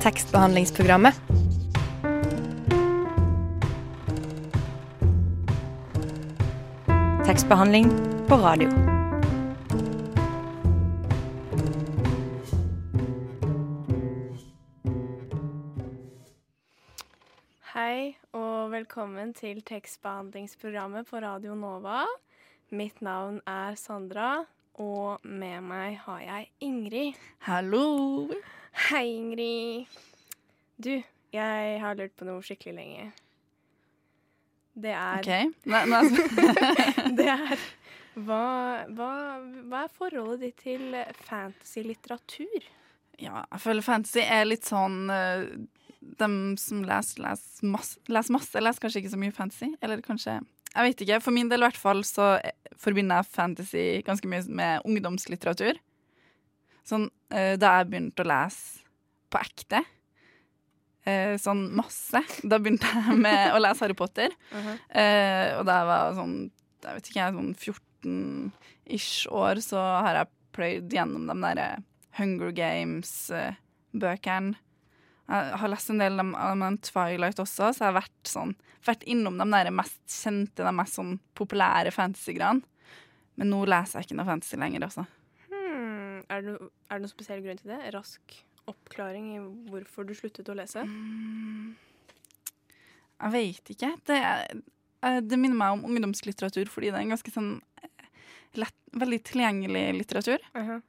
tekstbehandlingsprogrammet. Tekstbehandling på radio. Hei og velkommen til tekstbehandlingsprogrammet på Radio Nova. Mitt navn er Sandra, og med meg har jeg Ingrid. Hallo! Hei, Ingrid. Du, jeg har lurt på noe skikkelig lenge. Det er OK. Nei, nå er Det er hva, hva, hva er forholdet ditt til fantasy-litteratur? Ja, jeg føler fantasy er litt sånn uh, De som leser, leser masse, leser masse, leser kanskje ikke så mye fantasy. Eller kanskje Jeg vet ikke. For min del i hvert fall så eh, forbinder jeg fantasy ganske mye med ungdomslitteratur. Sånn uh, da jeg begynte å lese på ekte, uh, sånn masse Da begynte jeg med å lese Harry Potter. Uh, og da jeg var sånn jeg vet ikke, jeg, sånn 14-ish år, så har jeg pløyd gjennom de derre Hunger Games-bøkene. Jeg har lest en del av dem Twilight også, så jeg har vært, sånn, vært innom de der mest kjente, de mest sånn populære fantasy-greiene. Men nå leser jeg ikke noe fantasy lenger, altså. Er, det, er det noen spesiell grunn til det? Rask oppklaring i hvorfor du sluttet å lese? Jeg veit ikke. Det, eh, det minner meg om ungdomslitteratur fordi det er en ganske sånn eh, lett, veldig tilgjengelig litteratur. Mhm.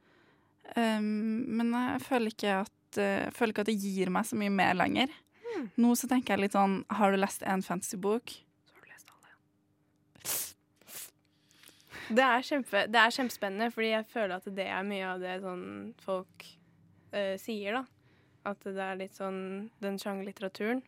Um, men jeg føler at eh, jeg føler ikke at det gir meg så mye mer lenger. Mm. Nå så tenker jeg litt sånn Har du lest en fantasybok? Så har du lest alle. Det er, kjempe, det er kjempespennende, fordi jeg føler at det er mye av det sånn folk uh, sier, da. At det er litt sånn den sjangerlitteraturen.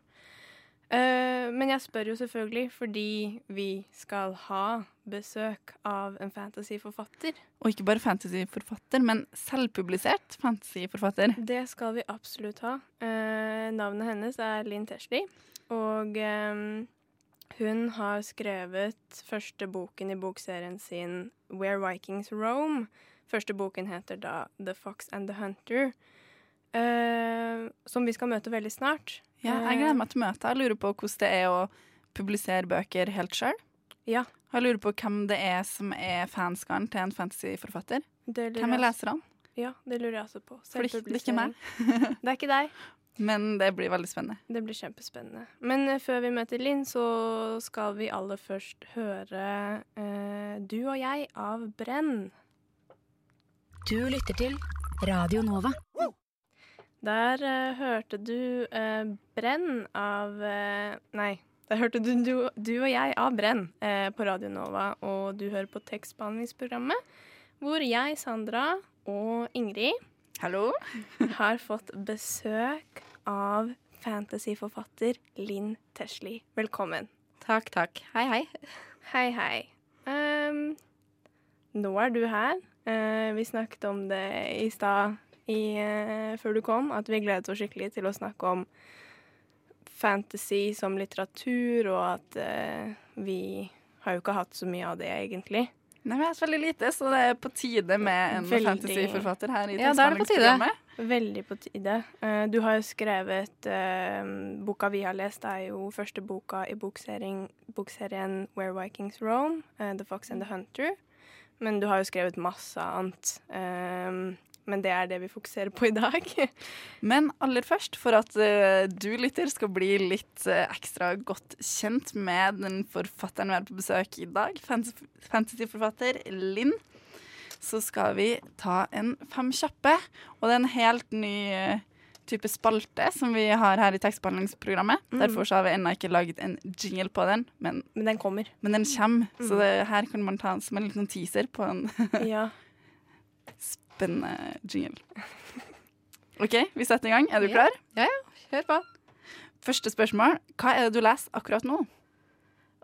Uh, men jeg spør jo selvfølgelig fordi vi skal ha besøk av en fantasyforfatter. Og ikke bare fantasyforfatter, men selvpublisert fantasyforfatter. Det skal vi absolutt ha. Uh, navnet hennes er Linn Tesley, og eh, hun har skrevet første boken i bokserien sin Where Vikings Roam. Første boken heter da The Fox and the Hunter, Uh, som vi skal møte veldig snart. Ja, jeg gleder meg til møtet. Jeg lurer på hvordan det er å publisere bøker helt sjøl. Ja, Jeg lurer på hvem det er som er fanskaren til en fantasyforfatter. Hvem er leserne? Ja, det lurer jeg også på. Fordi det er ikke meg. Det er ikke deg. Men det blir veldig spennende. Det blir kjempespennende. Men eh, før vi møter Linn, så skal vi aller først høre eh, Du og jeg av Brenn. Du lytter til Radio Nova. Der eh, hørte du eh, Brenn av eh, Nei, der hørte du, du Du og jeg av Brenn eh, på Radio Nova, og du hører på tekstbehandlingsprogrammet, hvor jeg, Sandra og Ingrid Hallo? har fått besøk av fantasyforfatter Linn Tesli. Velkommen. Takk, takk. Hei, hei. Hei, hei. Um, nå er du her. Uh, vi snakket om det i stad i, eh, før du kom, at vi gledet oss skikkelig til å snakke om fantasy som litteratur, og at uh, vi har jo ikke hatt så mye av det, egentlig. Nei, men Jeg har veldig lite, så det er på tide med en Veldig. fantasyforfatter her i Ja, da er det på tide. Veldig på tide. Eh, du har jo skrevet eh, Boka vi har lest, er jo første boka i bokserien, bokserien Where Vikings Roam, eh, The Fox and the Hunter. Men du har jo skrevet masse annet. Men det er det vi fokuserer på i dag. Men aller først, for at uh, du lytter skal bli litt uh, ekstra godt kjent med den forfatteren vi har på besøk i dag, fantasyforfatter Linn, så skal vi ta en fem kjappe. Og det er en helt ny uh, type spalte som vi har her i tekstbehandlingsprogrammet. Mm. Derfor så har vi ennå ikke laget en jingle på den, men, Men den kommer. men den kommer. Mm. Så det, her kan man ta som en liten teaser på en Ja. spennende jingle. OK, vi setter i gang. Er du klar? Ja. ja. Hør på. Første spørsmål. Hva er det du leser akkurat nå?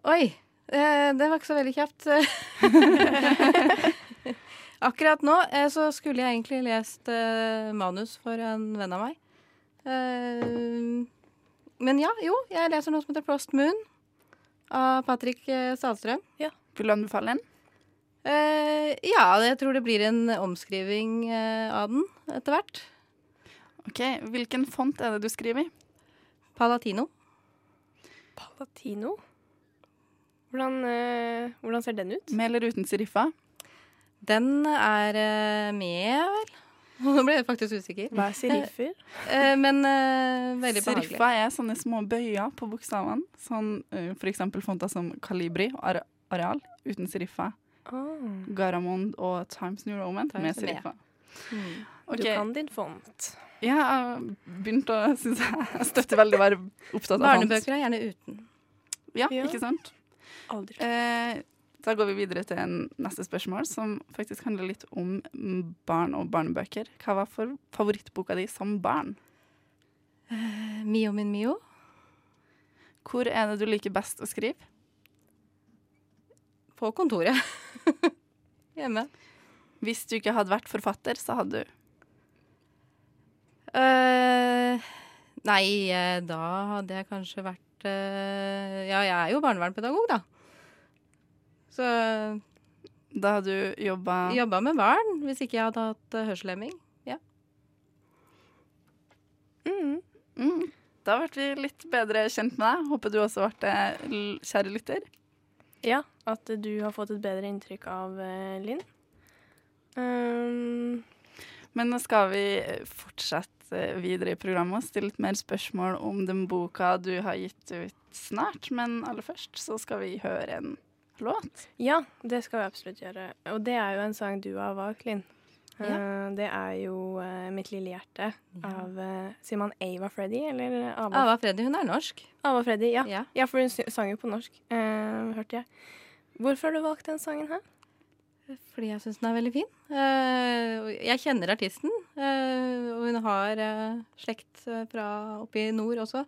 Oi, eh, det var ikke så veldig kjapt. Akkurat nå eh, så skulle jeg egentlig lest eh, manus for en venn av meg. Eh, men ja, jo, jeg leser noe som heter Prost Moon av Patrick Salstrøm. Salstrøm. Vil du anbefale den? Eh, ja, jeg tror det blir en omskriving uh, av den etter hvert. OK, hvilken font er det du skriver i? Palatino. Palatino? Hvordan, uh, hvordan ser den ut? Med eller uten seriffa? Den er med, vel? Nå ble jeg faktisk usikker. Hva er seriffer? Eh, men veldig behagelig. Seriffa er sånne små bøyer på bokstavene. Sånn for eksempel fonter som Calibri og Areal uten seriffa. Ah, Garamond og Times New Roman med Serifa. Mm. Okay. Du kan din font. Ja, jeg har begynt å synes jeg, støtter veldig å være opptatt av font. Barnebøker er gjerne uten. Ja, Ja. ikke sant? Aldri. Eh, da går vi videre til en neste spørsmål, som faktisk handler litt om barn og barnebøker. Hva var for favorittboka di som barn? Uh, Mio min Mio. Hvor er det du liker best å skrive? På kontoret. Hjemme. Hvis du ikke hadde vært forfatter, så hadde du uh, nei, eh, da hadde jeg kanskje vært uh, Ja, jeg er jo barnevernspedagog, da. Så Da hadde du jobba jobba med barn hvis ikke jeg hadde hatt uh, Ja. Mm. mm, Da ble vi litt bedre kjent med deg. Håper du også ble det, kjære lytter. Ja, at du har fått et bedre inntrykk av eh, Linn. Um, Men nå skal vi fortsette videre i programmet og stille litt mer spørsmål om den boka du har gitt ut snart. Men aller først så skal vi høre en låt. ja, det skal vi absolutt gjøre. Og det er jo en sang du har valgt, Linn. Ja. Eh, det er jo eh, 'Mitt lille hjerte' av eh, Sier man Ava Freddy, eller Ava? Ava Freddy, hun er norsk. Ava Freddy, ja. Ja. ja. for hun sang jo på norsk, eh, hørte jeg. Hvorfor har du valgt den sangen her? Fordi jeg syns den er veldig fin. Jeg kjenner artisten, og hun har slekt fra oppe i nord også.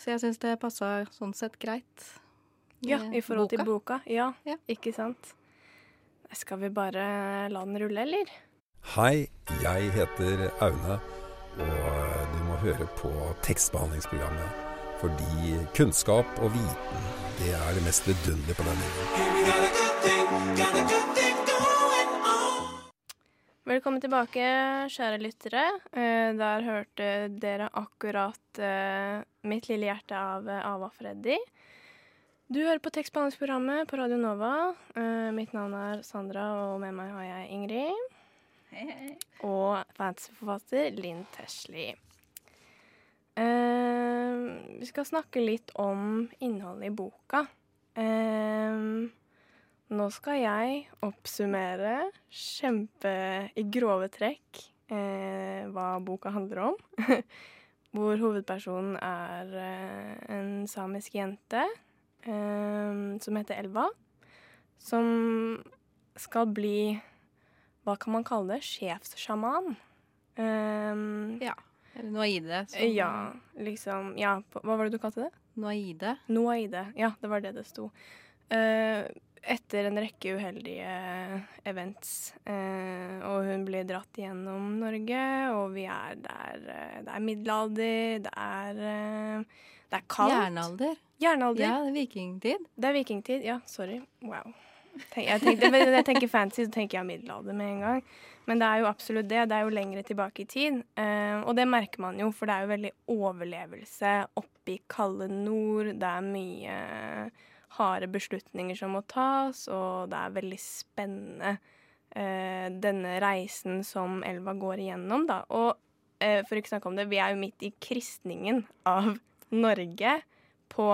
Så jeg syns det passa sånn sett greit. Ja, i forhold til boka. Ja, Ja. ikke sant. Skal vi bare la den rulle, eller? Hei, jeg heter Aune, og du må høre på tekstbehandlingsprogrammet. Fordi kunnskap og viten, det er det mest vidunderlige på denne jorden. Velkommen tilbake, kjære lyttere. Eh, der hørte dere akkurat eh, 'Mitt lille hjerte' av Ava Freddy. Du hører på tekstbehandlingsprogrammet på Radio Nova. Eh, mitt navn er Sandra, og med meg har jeg Ingrid. Og fantasyforfatter Linn Tesley. Uh, vi skal snakke litt om innholdet i boka. Uh, nå skal jeg oppsummere kjempe i grove trekk uh, hva boka handler om. Hvor hovedpersonen er eh, en samisk jente eh, som heter Elva. Som skal bli Hva kan man kalle det? Sjefssjaman. Um, Ja. Eller Noaide. som- ja, liksom Ja, hva var det du kalte det? Noaide. Noaide. Ja, det var det det sto. Uh, etter en rekke uheldige events. Eh, og hun blir dratt gjennom Norge, og vi er der eh, Det er middelalder, det er eh, Det er kaldt. Jernalder. Jernalder. Ja, det er vikingtid. Det er vikingtid. Ja, sorry. Wow. Jeg, tenkte, jeg tenker fancy, så tenker jeg middelalder med en gang. Men det er jo absolutt det. Det er jo lengre tilbake i tid. Eh, og det merker man jo, for det er jo veldig overlevelse oppe i kalde nord. Det er mye harde beslutninger som må tas, og det er veldig spennende eh, denne reisen som elva går igjennom, da. Og eh, for ikke å snakke om det, vi er jo midt i kristningen av Norge på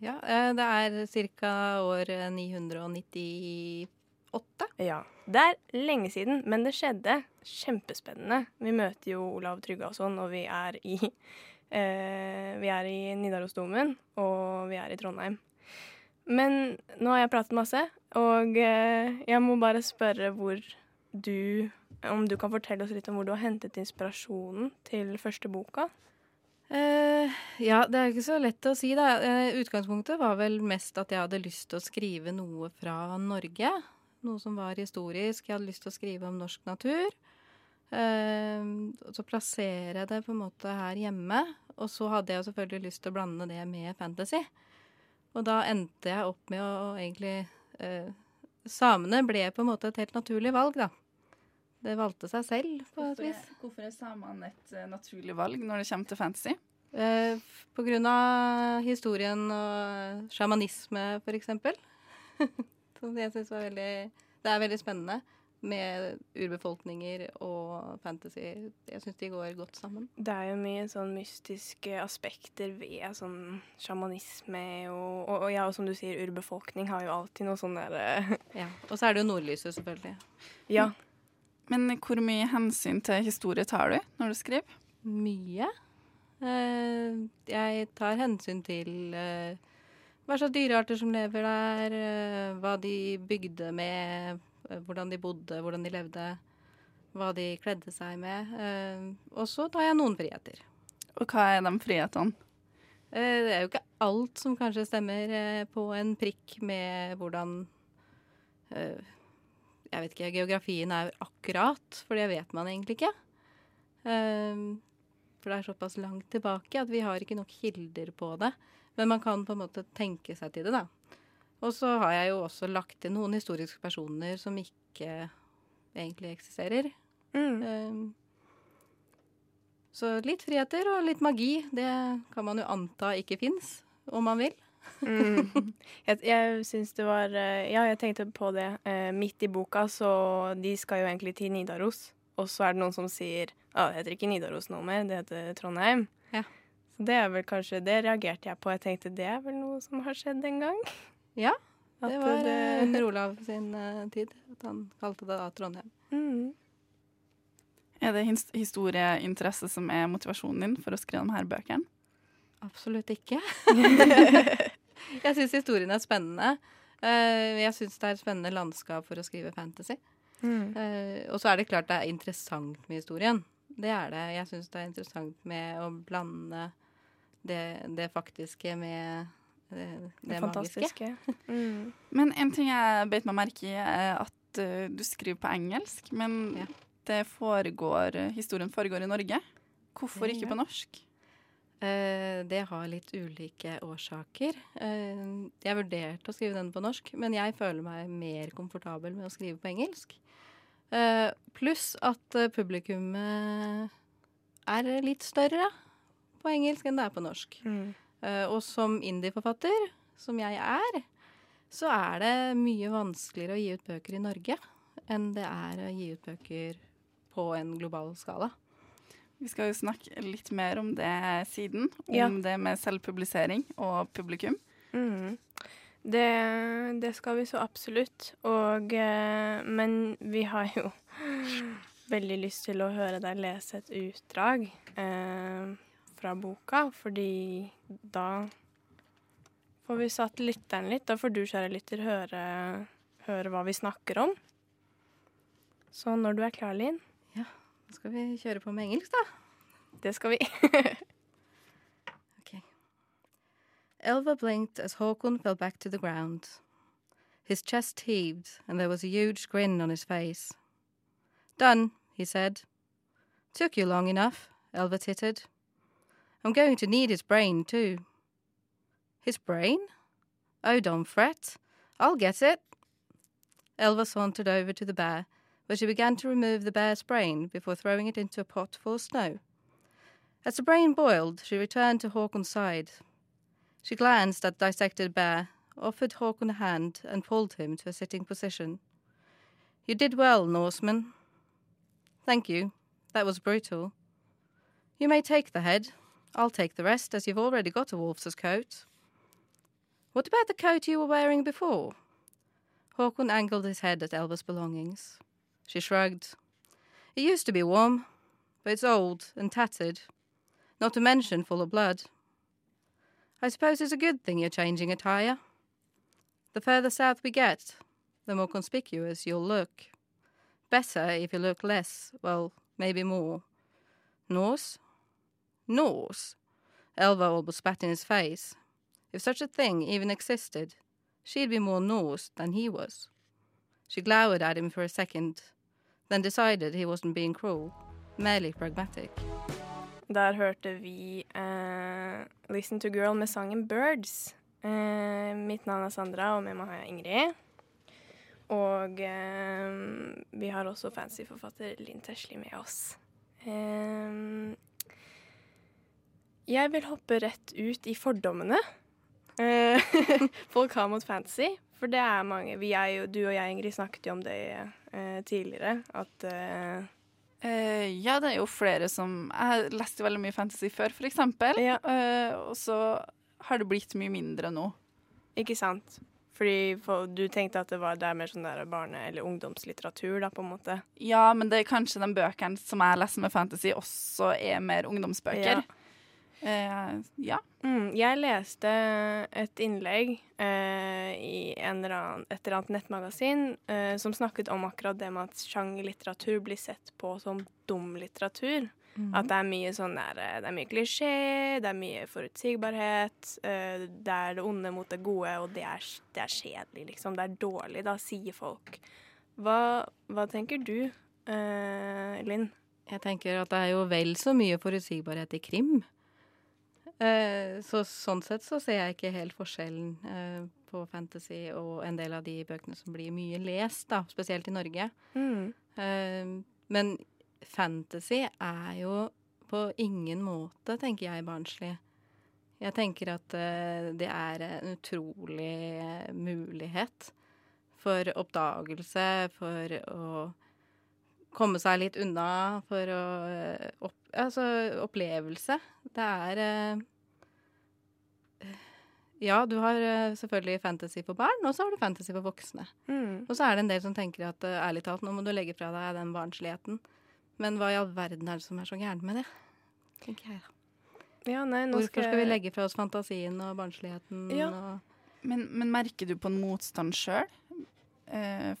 Ja, eh, det er ca. år 998. Ja. Det er lenge siden, men det skjedde. Kjempespennende. Vi møter jo Olav Tryggvason, og vi er i eh, Vi er i Nidarosdomen, og vi er i Trondheim. Men nå har jeg pratet masse, og eh, jeg må bare spørre hvor du Om du kan fortelle oss litt om hvor du har hentet inspirasjonen til første boka? Eh, ja, det er ikke så lett å si, da. Uh, utgangspunktet var vel mest at jeg hadde lyst til å skrive noe fra Norge. Noe som var historisk. Jeg hadde lyst til å skrive om norsk natur. Uh, og så plassere det på en måte her hjemme. Og så hadde jeg selvfølgelig lyst til å blande det med fantasy. Og da endte jeg opp med å egentlig eh, Samene ble på en måte et helt naturlig valg, da. Det valgte seg selv, på et vis. er, hvorfor er samene et eh, naturlig valg når det kommer til fantasy? Eh, på grunn av historien og sjamanisme, for eksempel. Som jeg syns var veldig Det er veldig spennende med urbefolkninger og fantasy. Jeg syns de går godt sammen. Det er jo mye sånn mystiske aspekter ved sånn sjamanisme og, og, og ja, og som du sier, urbefolkning har jo alltid noe sånn der eh, Ja. Og så er det jo nordlyset, selvfølgelig. Ja. Men hvor mye hensyn til historie tar du når du skriver? Mye. Eh, jeg tar hensyn til eh, hva slags dyrearter som lever der, eh, hva de bygde med, hvordan de bodde, hvordan de levde, hva de kledde seg med. Og så tar jeg noen friheter. Og hva er de frihetene? Det er jo ikke alt som kanskje stemmer på en prikk med hvordan Jeg vet ikke, geografien er akkurat, for det vet man egentlig ikke. Um, for det er såpass langt tilbake at vi har ikke nok kilder på det. Men man kan på en måte tenke seg til det, da. Og så har jeg jo også lagt til noen historiske personer som ikke egentlig eksisterer. Mm. Um, Så litt friheter og litt magi, det kan man jo anta ikke fins, om man vil. Mm. Jeg, jeg syns det var eh, Ja, jeg tenkte på det. Eh, midt i boka, så De skal jo egentlig til Nidaros. Og så er det noen som sier ah, det heter ikke Nidaros nå mer, det heter Trondheim. Ja. Så det er vel kanskje Det reagerte jeg på. Jeg tenkte det er vel noe som har skjedd en gang. Ja, At Det var eh, under Olav sin uh, tid at han kalte det da Trondheim. mm. Er det historieinteresse som er motivasjonen din for å skrive de her bøkene? Absolutt ikke. jeg syns historien er spennende. Eh, Jeg syns det er et spennende landskap for å skrive fantasy. Mm. Eh, og så er det klart det er interessant med historien. Det er det. Jeg syns det er interessant med å blande det, det faktiske med det, det, Det magiske. fantastiske. Mm. Men en ting jeg beit meg merke i, er at eh, du skriver på engelsk, men Ja. det foregår, historien foregår i Norge. Hvorfor ikke på norsk? Eh, det har litt ulike årsaker. Eh, jeg vurderte å skrive den på norsk, men jeg føler meg mer komfortabel med å skrive på engelsk. Eh, pluss at publikummet er litt større på engelsk enn det er på norsk. Mm. Eh, og som indie-forfatter, som jeg er, så er det mye vanskeligere å gi ut bøker i Norge enn det er å gi ut bøker på en global skala. Vi skal jo snakke litt mer om det siden, om Ja. det med selvpublisering og publikum. Mm. Det, det skal vi så absolutt. Og eh, Men vi har jo veldig lyst til å høre deg lese et utdrag eh, fra boka, fordi da får vi satt lytteren litt. Da får du, kjære lytter, høre, høre hva vi snakker om. Så når du er klar, Linn, Nå skal vi kjøre på med engelsk, da. det skal vi. Okay. Elva blinked as Håkon fell back to the ground. His chest heaved, and there was a huge grin on his face. Done, he said. Took you long enough, Elva tittered. I'm going to need his brain, too. His brain? Oh, don't fret. I'll get it. Elva sauntered over to the bear, where she began to remove the bear's brain before throwing it into a pot full of snow. As the brain boiled, she returned to Hawkon's side. She glanced at the dissected bear, offered Hawkon a hand, and pulled him to a sitting position. You did well, Norseman. Thank you. That was brutal. You may take the head. I'll take the rest, as you've already got a wolf's coat. What about the coat you were wearing before? Hawkon angled his head at Elva's belongings. She shrugged. It used to be warm, but it's old and tattered not to mention full of blood. I suppose it's a good thing you're changing attire. The further south we get, the more conspicuous you'll look. Better if you look less, well, maybe more. Norse? Norse? Elva almost spat in his face. If such a thing even existed, she'd be more Norse than he was. She glowered at him for a second, then decided he wasn't being cruel, merely pragmatic. Der hørte vi uh, 'Listen to Girl' med sangen 'Birds'. Uh, mitt navn er Sandra, og med meg har jeg Ingrid. Og uh, vi har også fancy-forfatter Linn Tesli med oss. Jeg vil hoppe rett ut i fordommene folk har mot fantasy. For det er mange. Er jo, du og jeg, Ingrid, snakket jo om det eh, tidligere. At eh, Eh, ja, det er jo flere som Jeg leste veldig mye fantasy før, eksempel. Ja. Eh, og så har det blitt mye mindre nå. Ikke sant? Fordi for, du tenkte at det var det er mer sånn der barne- eller ungdomslitteratur, da, på en måte. Ja, men det er kanskje de bøkene som jeg leser med fantasy, også er mer ungdomsbøker. Ja. Eh, ja. Mm, jeg leste et innlegg eh, i en eller annen, et eller annet nettmagasin eh, som snakket om akkurat det med at sjangerlitteratur blir sett på som dum litteratur. At det er mye sånn der, Det er mye klisjé, det er mye forutsigbarhet. eh, det er det onde mot det gode, og det er, det er kjedelig, liksom. Det er dårlig, da, sier folk. Hva, hva tenker du, eh, Linn? Jeg tenker at det er jo vel så mye forutsigbarhet i krim. Eh, så sånn sett så ser jeg ikke helt forskjellen eh, på fantasy og en del av de bøkene som blir mye lest, da, spesielt i Norge. Mm. Eh, men fantasy er jo på ingen måte, tenker jeg, barnslig. Jeg tenker at det er en utrolig mulighet for oppdagelse, for å komme seg litt unna, for å opp, Altså opplevelse. Det er Ja, du har eh, selvfølgelig fantasy for barn, og så har du fantasy for voksne. Mm. Og så er det en del som tenker at eh, ærlig talt, nå må du legge fra deg den barnsligheten. Men hva i all verden er det som er så gærent med det? Tenker jeg. Ja, nei, nå Hvorfor skal vi legge fra oss fantasien og barnsligheten Ja. og Men, men merker du på en motstand sjøl? Eh,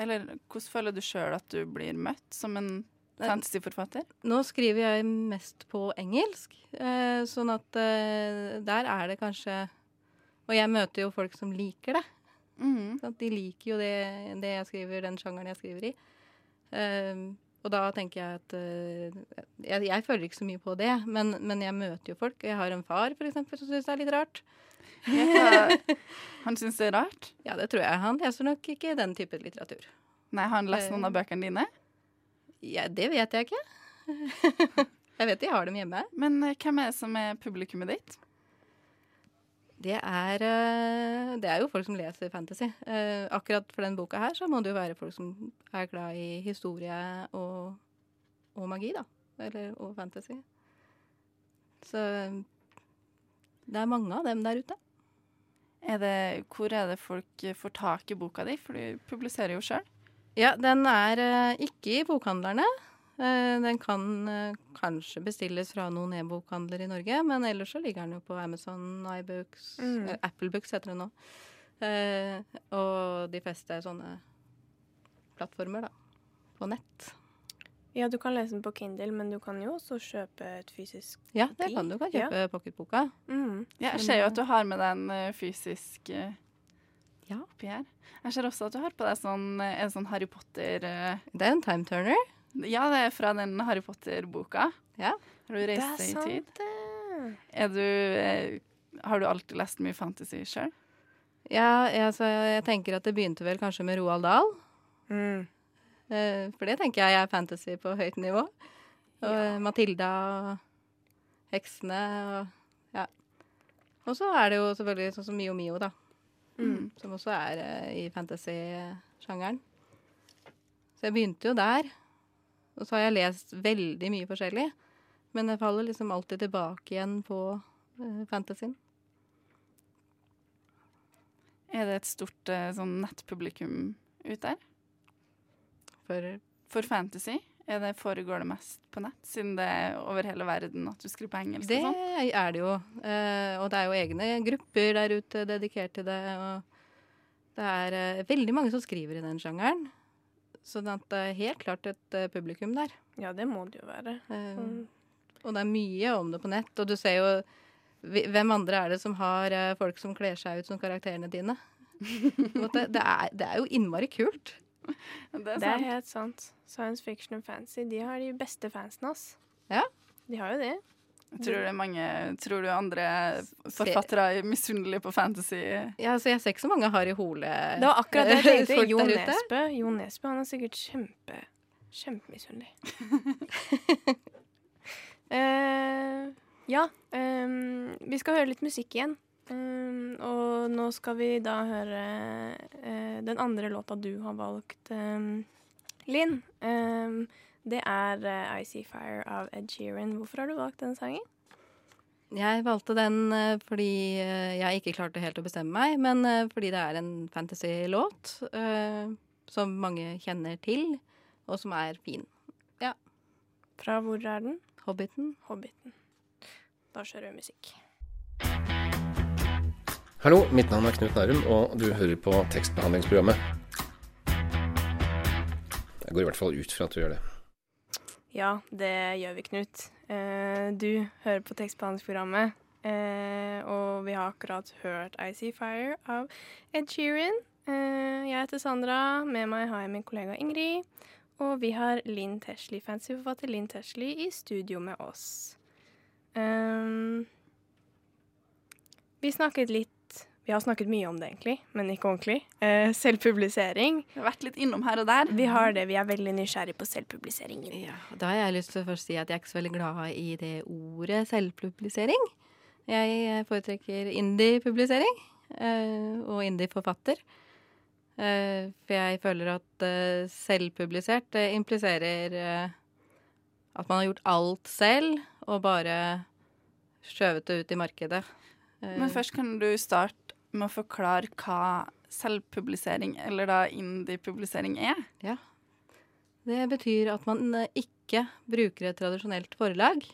eller hvordan føler du sjøl at du blir møtt som en fantasyforfatter? Nå skriver jeg mest på engelsk, eh, sånn at eh, der er det kanskje Og jeg møter jo folk som liker det. Mm. Sant? De liker jo det, det jeg skriver, den sjangeren jeg skriver i. Eh, og da tenker jeg at jeg, jeg føler ikke så mye på det, men, men jeg møter jo folk. Jeg har en far for eksempel, som syns det er litt rart. Han syns det er rart? Ja, det tror jeg. Han leser nok ikke den type litteratur. Nei, har han lest noen av bøkene dine? Ja, det vet jeg ikke. jeg vet de har dem hjemme. Men eh, hvem er det som er publikummet ditt? Det er, eh, det er jo folk som leser fantasy. Eh, akkurat for den boka her så må det jo være folk som er glad i historie og, og magi, da. Eller, og fantasy. Så det er mange av dem der ute. Er det, hvor er det folk får tak i boka di? For du publiserer jo sjøl. Ja, den er eh, ikke i bokhandlerne. Eh, den kan eh, kanskje bestilles fra noen e-bokhandler i Norge, men ellers så ligger den jo på Amazon, iBooks, Mm. Apple Books heter det nå. Eh, og de fleste sånne plattformer, da. På nett. Ja, du kan lese den på Kindle, men du kan jo også kjøpe et fysisk Ja, det kan du. Du kan kjøpe pocketboka. mm. Ja, jeg ser jo at du har med deg en fysisk eh, Ja. oppi her. Jeg ser også at du har på deg sånn, eh, en sånn Harry Potter eh, Det er en time turner. Ja, det er fra den Harry Potter-boka. Ja. Har du reist deg i sant, tid? det. Er sant, det. Har du alltid lest mye fantasy sjøl? Ja, jeg, altså, jeg tenker at det begynte vel kanskje med Roald Dahl. Mm. Eh, for det tenker jeg er fantasy på høyt nivå. Og ja. Matilda og heksene og ja. Og så er det jo selvfølgelig sånn som Mio Mio, da. Mm. Som også er uh, i fantasy-sjangeren. Så jeg begynte jo der. Og så har jeg lest veldig mye forskjellig. Men jeg faller liksom alltid tilbake igjen på uh, fantasyen. Er det et stort uh, sånn nettpublikum ute der? For For fantasy? Er det, foregår det mest på nett, siden det er over hele verden at du skriver på engelsk? Det og sånn? er det jo. Eh, og det er jo egne grupper der ute dedikert til det. Og det er eh, veldig mange som skriver i den sjangeren. Så det er helt klart et uh, publikum der. Ja, det må det jo være. Eh, Mm. Og det er mye om det på nett. Og du ser jo Hvem andre er det som har eh, folk som kler seg ut som karakterene dine? På det, er, det er jo innmari kult. Det er Det er helt sant. Science fiction og fantasy, de har de beste fansene, ass. Ja. De har jo det. Tror du, mange, tror du andre forfattere er misunnelige på fantasy? Ja, altså, jeg ser ikke så mange Harry Hole Det var akkurat det jeg tenkte. Jo. Nesbø. Jo Nesbø han er sikkert kjempe kjempemisunnelig. uh, ja, Um, vi skal høre litt musikk igjen. Ehm, og nå skal vi da høre uh, den andre låta du har valgt, um, Linn. Um, det er uh, I See Fire av Ed Sheeran. Hvorfor har du valgt den sangen? Jeg valgte den uh, fordi jeg ikke klarte helt å bestemme meg, men fordi det er en fantasy-låt som mange kjenner til, og som er fin. Ja. Fra hvor er den? Hobbiten. Hobbiten. Da kjører vi musikk. Hallo, mitt navn er Knut Nærum, og du hører på tekstbehandlingsprogrammet. Jeg går i hvert fall ut fra at du gjør det. Ja, det gjør vi, Knut. Eh, du hører på tekstbehandlingsprogrammet, eh, og vi har akkurat hørt I See Fire av Ed Sheeran. Eh, jeg heter Sandra, med meg har jeg min kollega Ingrid. Og vi har Linn Tesli, fantasyforfatter Linn Tesli, i studio med oss. Um, vi snakket litt Vi har snakket mye om det, egentlig, men ikke ordentlig. Eh, selvpublisering. Vi har vært litt innom her og der. Vi har det. Vi er veldig nysgjerrig på selvpubliseringen. Ja, da har jeg lyst til å først si at jeg er ikke så veldig glad i det ordet selvpublisering. Jeg eh, foretrekker indie-publisering eh, og indie-forfatter. Eh, for jeg føler at eh, selvpublisert det impliserer eh, at man har gjort alt selv og bare skjøvet det ut i markedet. Men først kan du starte med å forklare hva selvpublisering, eller da indie-publisering, er. Ja. Det betyr at man eh, ikke bruker et tradisjonelt forlag,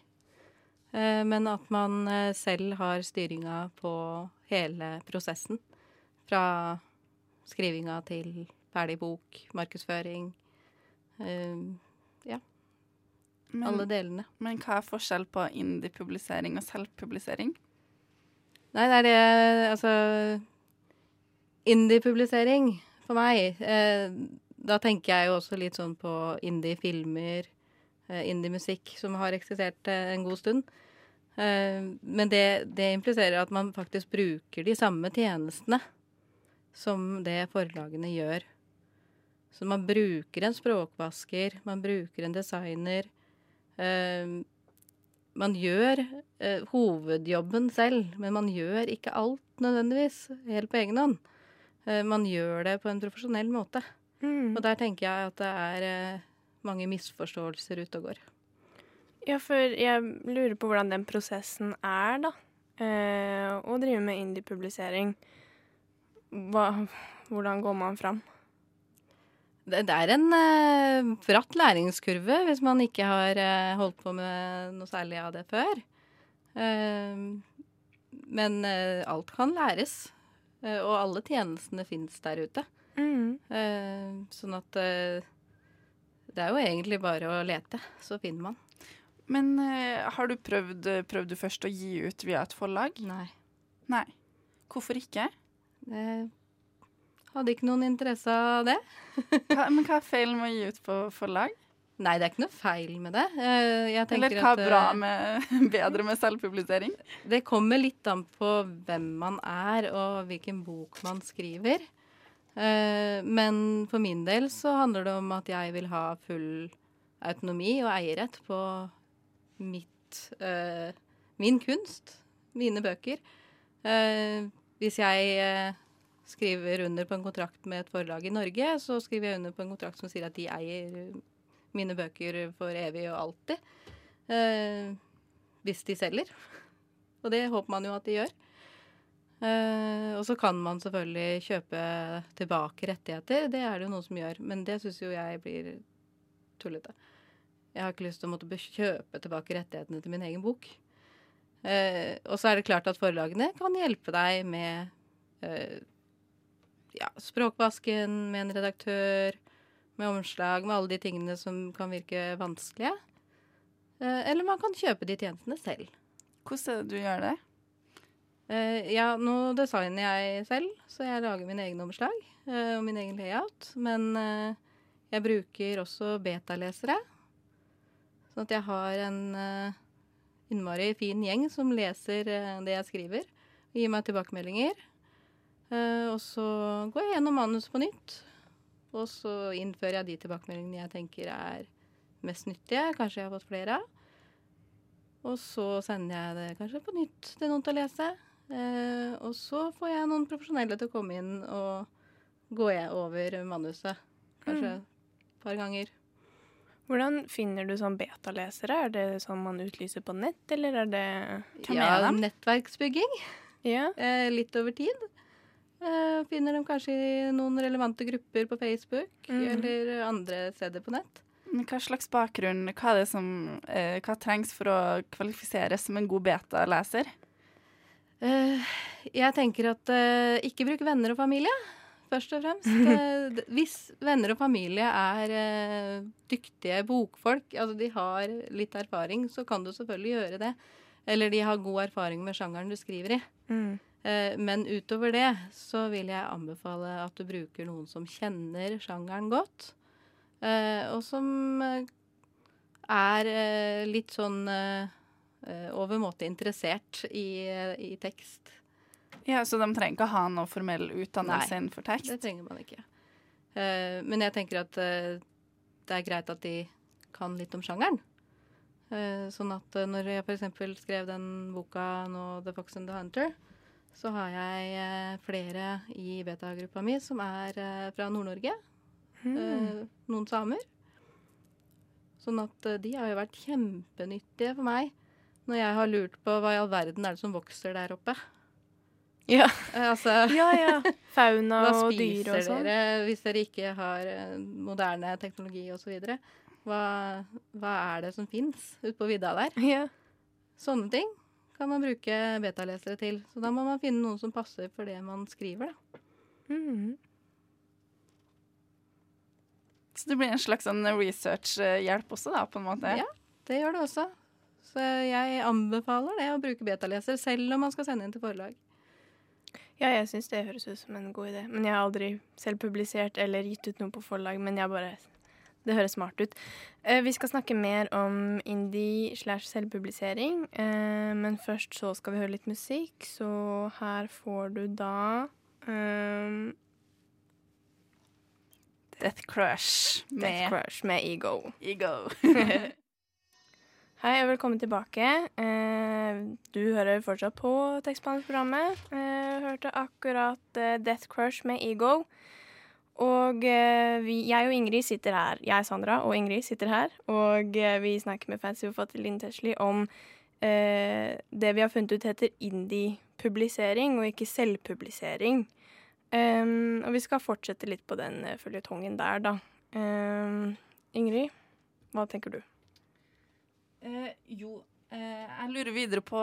eh, men at man eh, selv har styringa på hele prosessen. Fra skrivinga til ferdig bok, markedsføring. Ja. Men, Alle delene. men hva er forskjell på indie-publisering og selvpublisering? Nei, det er det Altså Indie-publisering for meg eh, Da tenker jeg jo også litt sånn på indie-filmer, eh, indie-musikk, som har eksistert eh, en god stund. Eh, men det, det impliserer at man faktisk bruker de samme tjenestene som det forlagene gjør. Så man bruker en språkvasker, man bruker en designer. Eh, man gjør eh, hovedjobben selv, men man gjør ikke alt nødvendigvis helt på egen hånd. Eh, man gjør det på en profesjonell måte. Mm. Og der tenker jeg at det er eh, mange misforståelser ute og går. Ja, for jeg lurer på hvordan den prosessen er, da. Eh, å drive med indie-publisering. Hvordan går man fram? Det, det er en uh, bratt læringskurve hvis man ikke har uh, holdt på med noe særlig av det før. Uh, men alt kan læres. Og alle tjenestene fins der ute. Mm. Sånn at det er jo egentlig bare å lete, så finner man. Men har du prøvd, prøvd du først å gi ut via et forlag? Nei. Nei. Hvorfor ikke? Jeg hadde ikke noen interesse av det. Hva, men hva er feilen med å gi ut på forlag? Nei, det er ikke noe feil med det. Eh, Jeg Eller hva er bra eh, med, bedre med selvpublisering? Det kommer litt an på hvem man er og hvilken bok man skriver. Eh, Men for min del så handler det om at jeg vil ha full autonomi og eierrett på mitt Min kunst, mine bøker. Hvis jeg skriver under på en kontrakt med et forlag i Norge, så skriver jeg under på en kontrakt som sier at de eier mine bøker for evig og alltid. Eh, hvis de selger. Og det håper man jo at de gjør. Eh, og så kan man selvfølgelig kjøpe tilbake rettigheter. Det er det jo noen som gjør, men det syns jo jeg blir tullete. Jeg har ikke lyst til å måtte kjøpe tilbake rettighetene til min egen bok. Eh, og så er det klart at forlagene kan hjelpe deg med eh, ja, språkvasken, med en redaktør, med omslag, med alle de tingene som kan virke vanskelige. Eh, eller man kan kjøpe de tjenestene selv. Hvordan er det du gjør det? Eh, ja, nå designer jeg selv, så jeg lager mine egne omslag eh, og min egen layout. Men jeg bruker også betalesere. Sånn at jeg har en innmari fin gjeng som leser det jeg skriver. Og gir meg tilbakemeldinger. Eh, og så går jeg gjennom manus på nytt. Og så innfører jeg de tilbakemeldingene jeg tenker er mest nyttige. Kanskje jeg har fått flere av. Og så sender jeg det kanskje på nytt til noen til å lese. Eh, og så får jeg noen profesjonelle til å komme inn og gå jeg over manuset. Kanskje et par ganger. Hvordan finner du sånn betalesere? Er det sånn man utlyser på nett, eller er det Hvem ja, er nettverksbygging. Ja. Eh, litt over tid. Eh, finner dem kanskje i noen relevante grupper på Facebook mm. eller andre steder på nett. Hva slags bakgrunn, hva, er det som, eh, hva trengs for å kvalifiseres som en god beta-leser? Eh, jeg tenker at ikke bruk venner og familie, først og fremst. Hvis venner og familie er dyktige bokfolk, altså de har litt erfaring, så kan du selvfølgelig gjøre det. Eller de har god erfaring med sjangeren du skriver i. Mm. Eh, men utover det så vil jeg anbefale at du bruker noen som kjenner sjangeren godt. eh, og som eh, er litt sånn overmåte interessert i, i tekst. Ja, Så de trenger ikke ha noe formell utdannelse Nei, innenfor tekst? Det trenger man ikke. Men jeg tenker at det er greit at de kan litt om sjangeren. Sånn at når jeg f.eks. skrev den boka nå, 'The Fox and the Hunter', så har jeg eh, flere i beta-gruppa mi som er eh, fra Nord-Norge. Mm. Noen samer. Sånn at de har jo vært kjempenyttige for meg når jeg har lurt på hva i all verden er det som vokser der oppe. Ja. Altså ja, ja. Fauna og dyr og sånn. Hva spiser dere hvis dere ikke har moderne teknologi osv.? Hva, hva er det som fins ute på vidda der? Ja. Sånne ting kan man bruke betalesere til. Så da må man finne noen som passer for det man skriver, da. Mm. Så det blir en slags sånn research-hjelp også, da, på en måte? Ja. Det gjør det også. Så jeg anbefaler det å bruke betaleser, selv om man skal sende inn til forlag. Ja, jeg syns det høres ut som en god idé. Men jeg har aldri selv publisert eller gitt ut noe på forlag, men jeg bare Det høres smart ut. Eh, vi skal snakke mer om indie slash selvpublisering, eh, men først så skal vi høre litt musikk, så her får du da um, Death Crush Death med Crush med Ego. Ego. Hei og velkommen tilbake. Eh, du hører fortsatt på tekstbehandlingsprogrammet. Eh, hørte akkurat Death Crush med Ego. Og eh, vi, jeg og Ingrid sitter her. Jeg, Sandra, og Ingrid sitter her. Og eh, vi snakker med fancy forfatter Linn Tesli om eh, det vi har funnet ut heter indie-publisering, og ikke selvpublisering. Um, og vi skal fortsette litt på den uh, føljetongen der, da. Um, Ingrid, hva tenker du? Eh, jo, eh, jeg lurer videre på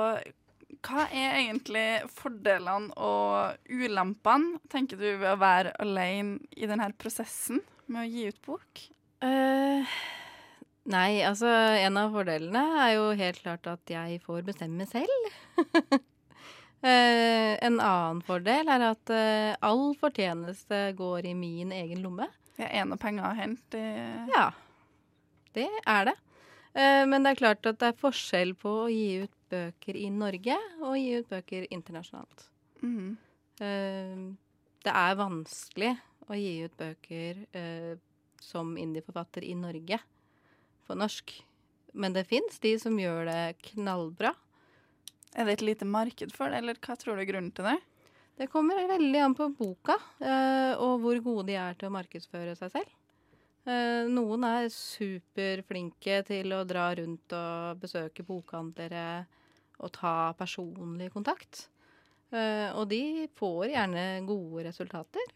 hva er egentlig fordelene og ulempene, tenker du, ved å være alene i denne prosessen med å gi ut bok? Uh, nei, altså en av fordelene er jo helt klart at jeg får bestemme selv. uh, en annen fordel er at uh, all fortjeneste går i min egen lomme. Det er av penger å hente. Ja, det er det. Men det er klart at det er forskjell på å gi ut bøker i Norge og gi ut bøker internasjonalt. Mm. Det er vanskelig å gi ut bøker eh, som indie-forfatter i Norge på norsk. Men det fins de som gjør det knallbra. Er det et lite marked for det, eller hva tror du er grunnen til det? Det kommer veldig an på boka eh, og hvor gode de er til å markedsføre seg selv. Eh, noen er superflinke til å dra rundt og besøke bokhandlere og ta personlig kontakt. Eh, og de får gjerne gode resultater.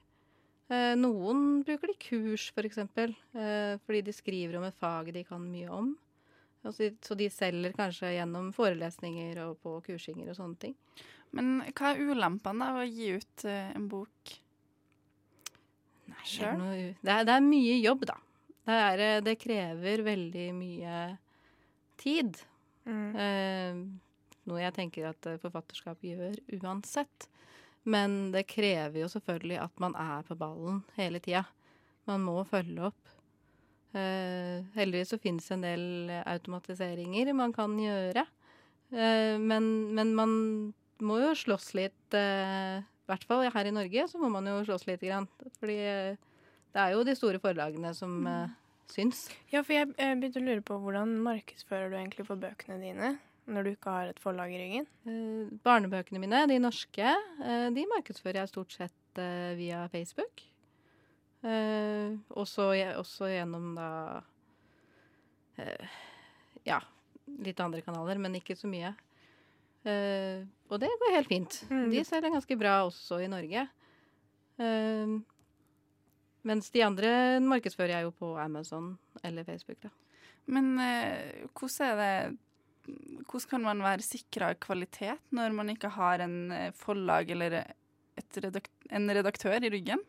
Eh, noen bruker de kurs, f.eks., for eksempel, eh, fordi de skriver om et fag de kan mye om. Altså, så de selger kanskje gjennom forelesninger og på kursinger og sånne ting. Men hva er ulempene av å gi ut en bok? sjøl? det, det, er, mye jobb, da. Det, er, det krever veldig mye tid. Eh, noe jeg tenker at eh, forfatterskap gjør uansett. Men det krever jo selvfølgelig at man er på ballen hele tida. Man må følge opp. Uh, heldigvis så finnes en del automatiseringer man kan gjøre. Uh, men, men man må jo slåss litt eh, I hvert fall her i Norge så må man jo slåss litt. Grann, fordi det er jo de store forlagene som eh, syns. Ja, for jeg begynte å lure på hvordan markedsfører du egentlig for bøkene dine når du ikke har et forlag i ryggen? Eh, barnebøkene mine, de norske, eh, de markedsfører jeg stort sett eh, via Facebook. Eh, også, også gjennom da eh, Ja, litt andre kanaler, men ikke så mye. Eh, og det går helt fint. Mm. De selger ganske bra også i Norge. Mens de andre markedsfører jeg jo på Amazon eller Facebook, da. Men hvordan er det Hvordan kan man være sikra kvalitet når man ikke har en eh, forlag eller et redak en redaktør i ryggen?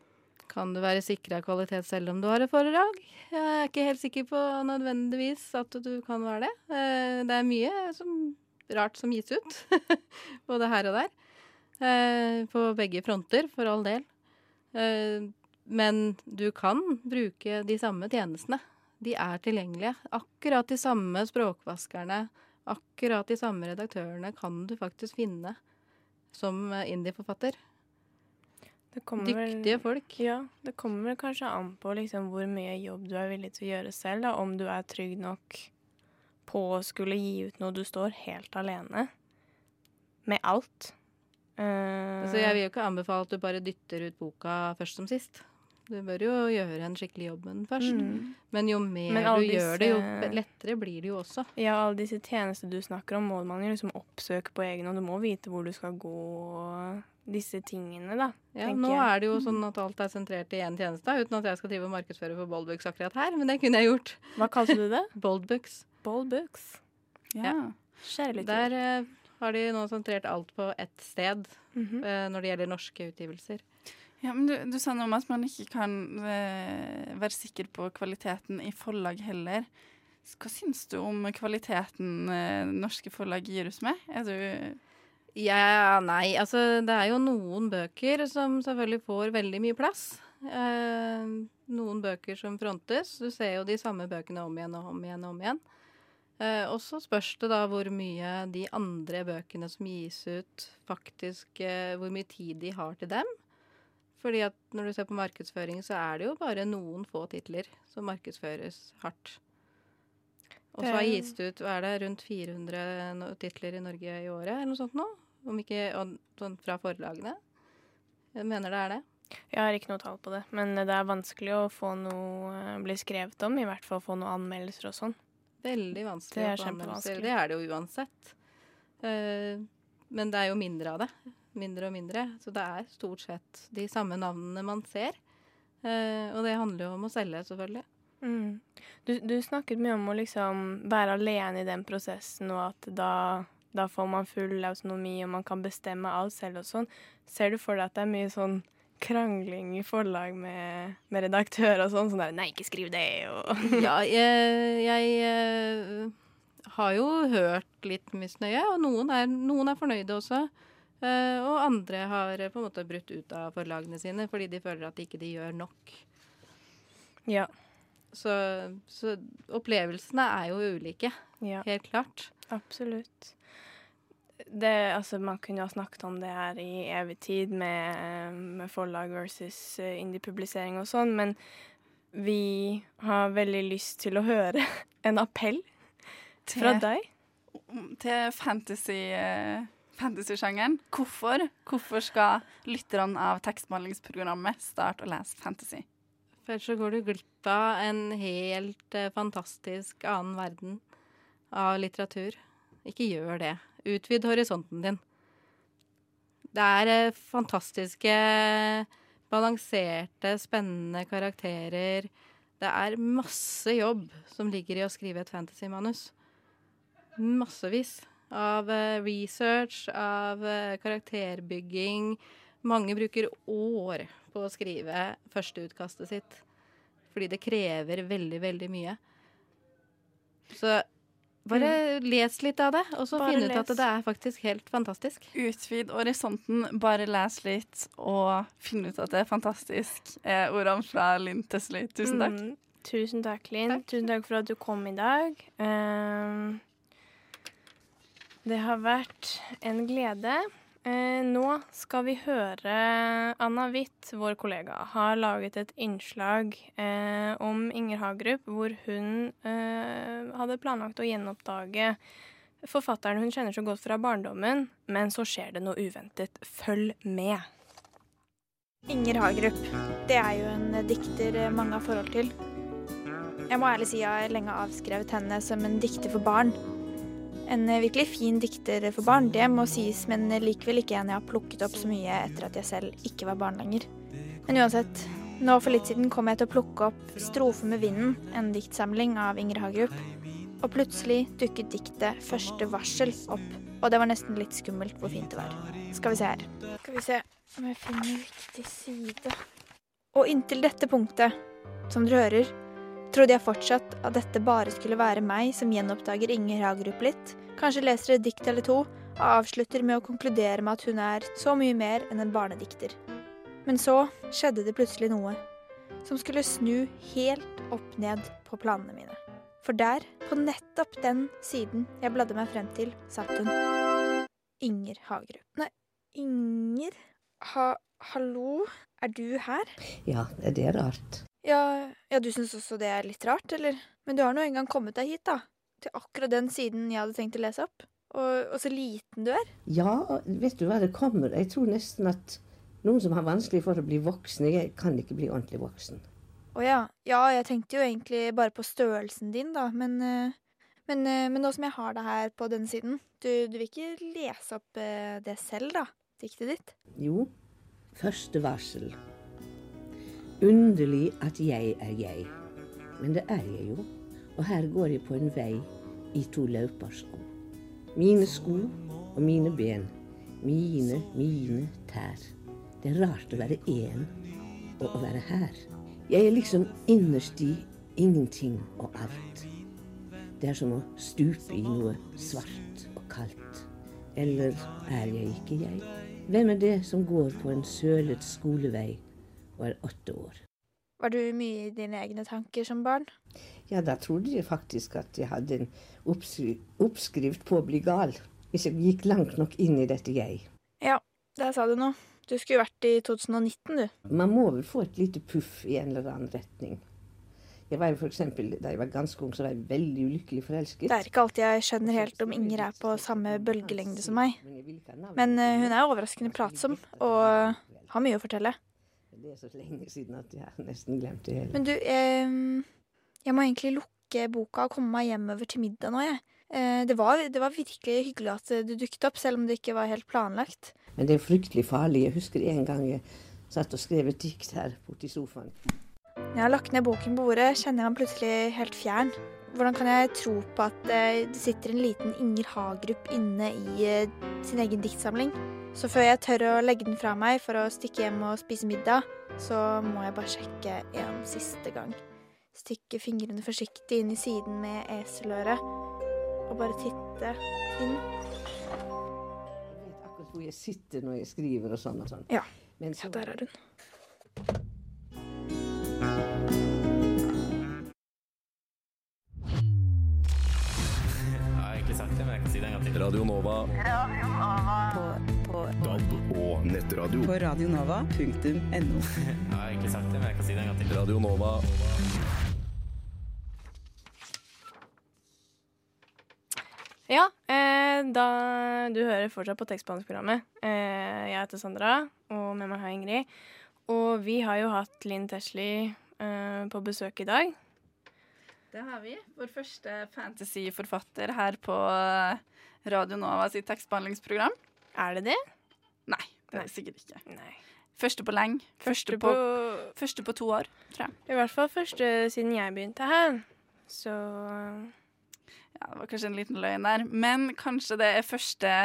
Kan du være sikra kvalitet selv om du har et forlag? Jeg er ikke helt sikker på nødvendigvis at du kan være det. Eh, Det er mye som, rart som gis ut, både her og der. Eh, På begge fronter, for all del. Men du kan bruke de samme tjenestene. De er tilgjengelige. Akkurat de samme språkvaskerne, akkurat de samme redaktørene kan du faktisk finne som indieforfatter. indie-forfatter. Kommer vel- Dyktige folk. Ja, det kommer vel kanskje an på liksom hvor mye jobb du er villig til å gjøre selv. Da. Om du er trygg nok på å skulle gi ut noe du står helt alene med alt. Uh, Altså, jeg vil jo ikke anbefale at du bare dytter ut boka først som sist. Du bør jo gjøre en skikkelig jobb med den først. mm. Men jo mer Men du disse, gjør det, jo lettere blir det jo også. Ja, alle disse tjenester du snakker om, må man jo liksom oppsøke på egen hånd. Du må vite hvor du skal gå disse tingene, da. Ja, nå jeg. er det jo sånn at alt er sentrert i én tjeneste, uten at jeg skal drive og markedsføre for Boldbooks akkurat her, men det kunne jeg gjort. Hva kalte du det? Boldbooks. Boldbooks. Ja. Ja. Kjærlighet. Der eh, har de nå sentrert alt på ett sted Mhm. eh, når det gjelder norske utgivelser. Ja, men du, du sa noe om at man ikke kan eh, være sikker på kvaliteten i forlag heller. Hva syns du om kvaliteten eh, norske forlag gir oss med? Er du Ja, nei, altså det er jo noen bøker som selvfølgelig får veldig mye plass. Eh, noen bøker som frontes. Du ser jo de samme bøkene om igjen og om igjen og om igjen. Eh, og så spørs det da hvor mye de andre bøkene som gis ut, faktisk eh, Hvor mye tid de har til dem. Fordi at når du ser på markedsføring, så er det jo bare noen få titler som markedsføres hardt. Og så har gitt ut er det, rundt 400 titler i Norge i året, eller noe sånt nå? Om ikke sånn fra forlagene. Jeg mener det er det. Jeg har ikke noe tall på det, men det er vanskelig å få noe eh, bli skrevet om. I hvert fall få noen anmeldelser og sånn. Veldig vanskelig Det er kjempevanskelig. Det er det jo uansett. Eh, men det er jo mindre av det. Mindre og mindre. Så det er stort sett de samme navnene man ser. Eh, og det handler jo om å selge, selvfølgelig. Mm. Du, du snakket mye om å liksom være alene i den prosessen, og at da, da får man full autonomi, og man kan bestemme alt selv og sånn. Ser du for deg at det er mye sånn krangling i forlag med, med redaktør og sånn? Sånn der 'nei, ikke skriv det', og Ja, jeg, jeg eh, har jo hørt litt misnøye, og noen er, noen er fornøyde også. Eh, og andre har eh, på en måte brutt ut av forlagene sine fordi de føler at ikke de gjør nok. Ja. Så, så opplevelsene er jo ulike, ja. helt klart. Absolutt. Det, altså, man kunne ha snakket om det her i evig tid med, med forlag versus eh, indie-publisering og sånn, men vi har veldig lyst til å høre en appell fra til, deg. til fantasy, eh, fantasy-sjangeren? Hvorfor? Hvorfor skal lytterne av tekstbehandlingsprogrammet starte å lese fantasy? For så går du glipp av en helt eh, fantastisk annen verden av litteratur. Ikke gjør det. Utvid horisonten din. Det er eh, fantastiske, balanserte, spennende karakterer. Det er masse jobb som ligger i å skrive et fantasymanus. Massevis av eh, research, av eh, karakterbygging. Mange bruker år på å skrive førsteutkastet sitt. Fordi det krever veldig, veldig mye. Så bare les litt av det, og så finn ut at det er faktisk helt fantastisk. Utvid horisonten, bare les litt, og finn ut at det er fantastisk. Eh, ordene fra Linn Tesli. Tusen takk. Mm, tusen takk, Linn. Tusen takk for at du kom i dag. Ehm, Det har vært en glede. Eh, nå skal vi høre Anna Witt, vår kollega, har laget et innslag eh, om Inger Hagerup, hvor hun eh, hadde planlagt å gjenoppdage forfatteren hun kjenner så godt fra barndommen, men så skjer det noe uventet. Følg med. Inger Hagerup. Det er jo en dikter mange har forhold til. Jeg må ærlig si jeg har lenge avskrevet henne som en dikter for barn. En virkelig fin dikter for barn, det må sies, men likevel ikke en jeg har plukket opp så mye etter at jeg selv ikke var barn lenger. Men uansett, nå for litt siden kom jeg til å plukke opp 'Strofe med vinden', en diktsamling av Inger Hagerup. Og plutselig dukket diktet 'Første varsel' opp, og det var nesten litt skummelt hvor fint det var. Skal vi se her. Skal vi se om jeg finner riktig side. Og inntil dette punktet, som dere hører, trodde jeg fortsatt at dette bare skulle være meg som gjenoppdager Inger Hagerup litt, kanskje leser et dikt eller to, og avslutter med å konkludere med at hun er så mye mer enn en barnedikter. Men så skjedde det plutselig noe som skulle snu helt opp ned på planene mine. For der, på nettopp den siden jeg bladde meg frem til, satt hun. Inger Hagerup. Nei, Inger ha, Hallo, er du her? Ja, det er rart. Ja, ja du syns også det er litt rart, eller? Men du har nå engang kommet deg hit, da. Til akkurat den siden jeg hadde tenkt å lese opp. Og, og så liten du er. Ja, vet du hva det kommer Jeg tror nesten at noen som har vanskelig for å bli voksen, jeg kan ikke bli ordentlig voksen. Å ja. Ja, jeg tenkte jo egentlig bare på størrelsen din, da, men eh, men, eh, men nå som jeg har deg her på denne siden, du, du vil ikke lese opp eh, det selv, da? Diktet ditt? Jo, første varsel. Underlig at jeg er jeg. Men det er jeg jo. Og her går jeg på en vei i to løpersko. Mine sko og mine ben. Mine, mine tær. Det er rart å være én og å være her. Jeg er liksom innerst i ingenting og alt. Det er som å stupe i noe svart og kaldt. Eller er jeg ikke jeg? Hvem er det som går på en sølet skolevei er åtte år? Var du mye i dine egne tanker som barn? Ja, da trodde jeg faktisk at jeg hadde en oppskri oppskrift på å bli gal. Hvis jeg gikk langt nok inn i dette jeg. Ja, der sa du noe. Du skulle vært i 2019, du. Man må vel få et lite puff i en eller annen retning. Jeg var jo for eksempel, Da jeg var ganske ung, så var jeg veldig ulykkelig forelsket. Det er ikke alltid jeg skjønner helt om Inger er på samme bølgelengde som meg. Men eh, hun er overraskende pratsom, og har mye å fortelle. Det er så lenge siden at jeg har nesten glemt det hele. Men du, eh, jeg må egentlig lukke boka og komme meg hjemover til middag nå, jeg. Eh, det, var, det var virkelig hyggelig at du dukket opp, selv om det ikke var helt planlagt. Men det er fryktelig farlig. Jeg husker en gang jeg satt og skrev et dikt her borte i sofaen. Når jeg har lagt ned boken på bordet, kjenner jeg meg plutselig helt fjern. Hvordan kan jeg tro på at eh, det sitter en liten Inger Hagerup inne i eh, sin egen diktsamling? Så før jeg tør å legge den fra meg for å stikke hjem og spise middag, så må jeg bare sjekke en siste gang. Stikke fingrene forsiktig inn i siden med eseløret og bare titte inn. Jeg vet akkurat hvor jeg sitter når jeg skriver og sånn og sånn. Ja. Så, Ja, der er hun. Egentlig sagt det, men jeg kan si det en gang til. Radio Nova. Radio På, på, DAB og nettradio. på radionova.no. Jeg har egentlig sagt det, men jeg kan si det en gang til. Radio Nova. Ja, eh, da du hører fortsatt på tekstbehandlingsprogrammet. Eh, jeg heter Sandra, og med meg har jeg Ingrid. Og vi har jo hatt Linn Tesli eh, på besøk i dag. Det har vi. Vår første fantasyforfatter her på eh, Radio Nova sitt tekstbehandlingsprogram. Er det det? Nei, det er det sikkert ikke. Nei. Første på lenge. Første, Første på, på første på to år, tror jeg. I hvert fall første siden jeg begynte her. Så Ja, det var kanskje en liten løgn der. Men kanskje det er første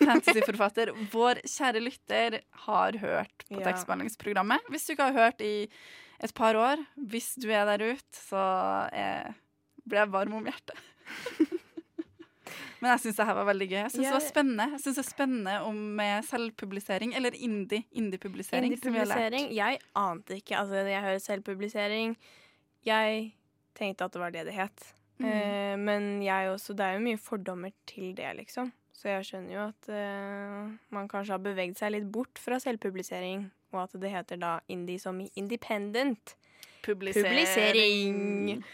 fantasyforfatter vår kjære lytter har hørt på Ja. tekstbehandlingsprogrammet. Hvis du ikke har hørt i et par år, hvis du er der ute, så blir jeg varm om hjertet. Men jeg syns det her var veldig gøy. Jeg syns det var spennende Jeg synes det er spennende om med selvpublisering, eller indie, indie-publisering. lært. Indie-publisering Jeg ante ikke. Altså, jeg hører selvpublisering. Jeg tenkte at det var det det het. Mm. Uh, men jeg også Det er jo mye fordommer til det, liksom. Så jeg skjønner jo at uh, man kanskje har bevegd seg litt bort fra selvpublisering, og at det heter da indie som i independent. Publisering.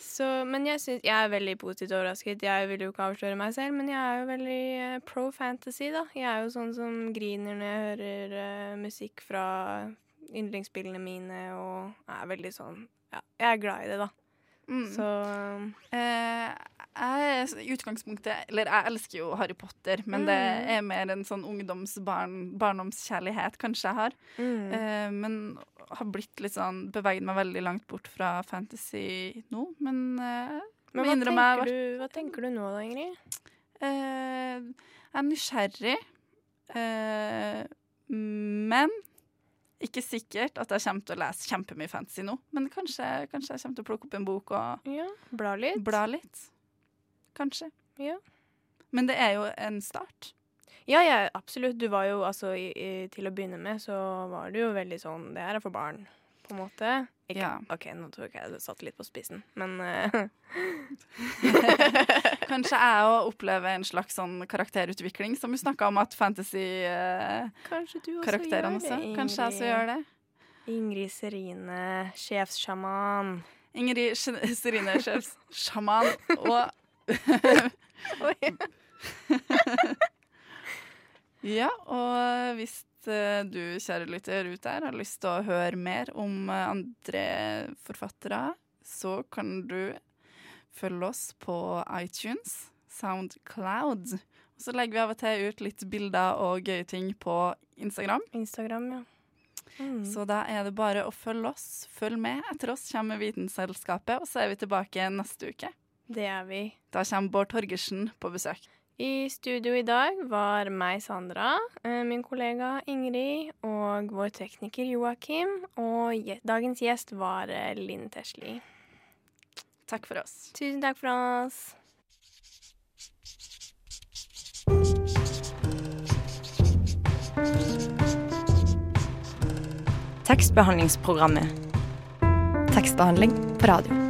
Så, men jeg, synes, jeg er veldig positivt overrasket. Jeg vil jo ikke avsløre meg selv, men jeg er jo veldig uh, pro fantasy, da. Jeg er jo sånn som griner når jeg hører uh, musikk fra yndlingsspillene mine, og er veldig sånn Ja, jeg er glad i det, da. Mm. Så Eh, jeg utgangspunktet Eller jeg elsker jo Harry Potter, men det Mm. er mer en sånn ungdoms-barndomskjærlighet kanskje jeg har. Mm. Eh, men har blitt litt sånn Beveget meg veldig langt bort fra fantasy nå, men eh, Men hva tenker, meg, du, hva tenker du nå da, Ingrid? Eh, jeg er nysgjerrig, eh, men ikke sikkert at jeg kommer til å lese kjempemye fantasy nå. Men kanskje, kanskje jeg kommer til å plukke opp en bok og Ja, bla litt. bla litt. Kanskje. Ja. Men det er jo en start. Ja, ja, absolutt. Du var jo altså i, i, Til å begynne med så var du jo veldig sånn Det her er for barn, på en måte. Ikke, Ja. OK, nå tror jeg jeg satte litt på spissen, men uh. Kanskje jeg òg opplever en slags sånn karakterutvikling, som vi snakka om at fantasy-karakterene uh, også også. Kanskje jeg også gjør det. Ingrid Serine, sjefssjaman. Ingrid Serine sjefssjaman og Ja, og hvis eh, du, kjære lytter ut der, har lyst til å høre mer om eh, andre forfattere, så kan du følge oss på iTunes, Soundcloud. Og så legger vi av og til ut litt bilder og gøye ting på Instagram. Instagram, ja. Mm. Så da er det bare å følge oss. Følg med. Etter oss kommer Vitenselskapet, og så er vi tilbake neste uke. Det er vi. Da kommer Bård Torgersen på besøk. I studio i dag var meg, Sandra, eh, min kollega Ingrid og vår tekniker Joakim. Og dagens gjest var eh, Linn Tesli. Takk for oss. Tusen takk for oss. Tekstbehandlingsprogrammet. Tekstbehandling på radio.